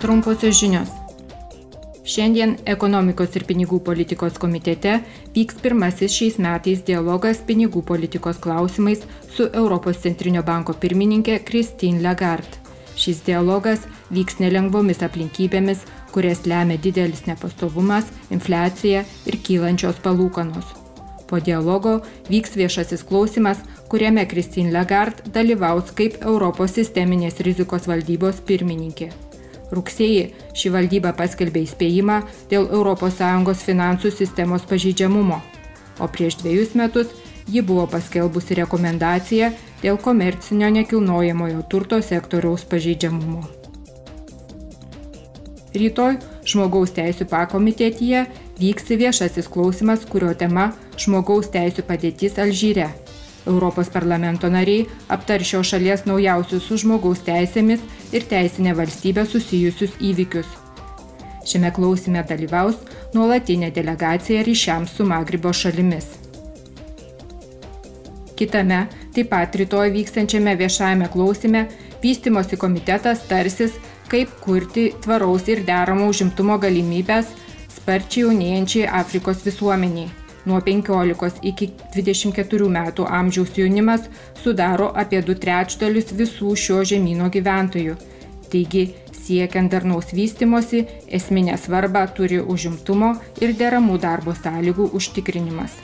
Trumposios žinios. Šiandien ekonomikos ir pinigų politikos komitete vyks pirmasis šiais metais dialogas pinigų politikos klausimais su Europos centrinio banko pirmininkė Christine Lagarde. Šis dialogas vyks nelengvomis aplinkybėmis, kurias lemia didelis nepastovumas, infliacija ir kylančios palūkanos. Po dialogo vyks viešasis klausimas, kuriame Christine Lagarde dalyvaus kaip Europos sisteminės rizikos valdybos pirmininkė. Rugsėjį ši valdyba paskelbė įspėjimą dėl ES finansų sistemos pažydžiamumo, o prieš dviejus metus ji buvo paskelbusi rekomendaciją dėl komercinio nekilnojamojo turto sektoriaus pažeidžiamumo. Rytoj žmogaus teisų pakomitetyje vyks viešasis klausimas, kurio tema - žmogaus teisų padėtis Alžyre. Europos parlamento nariai aptar šios šalies naujausius su žmogaus teisėmis ir teisinė valstybė susijusius įvykius. Šiame klausime dalyvaus nuolatinė delegacija ryšiams su Magribo šalimis. Kitame, taip pat rytoj vykstančiame viešajame klausime, vystimosi komitetas tarsis, kaip kurti tvaraus ir deramo užimtumo galimybės sparčiai jaunėjančiai Afrikos visuomeniai. Nuo 15 iki 24 metų amžiaus jaunimas sudaro apie du trečdalius visų šio žemynų gyventojų. Taigi, siekiant darnaus vystimosi, esminę svarbą turi užimtumo ir deramų darbo sąlygų užtikrinimas.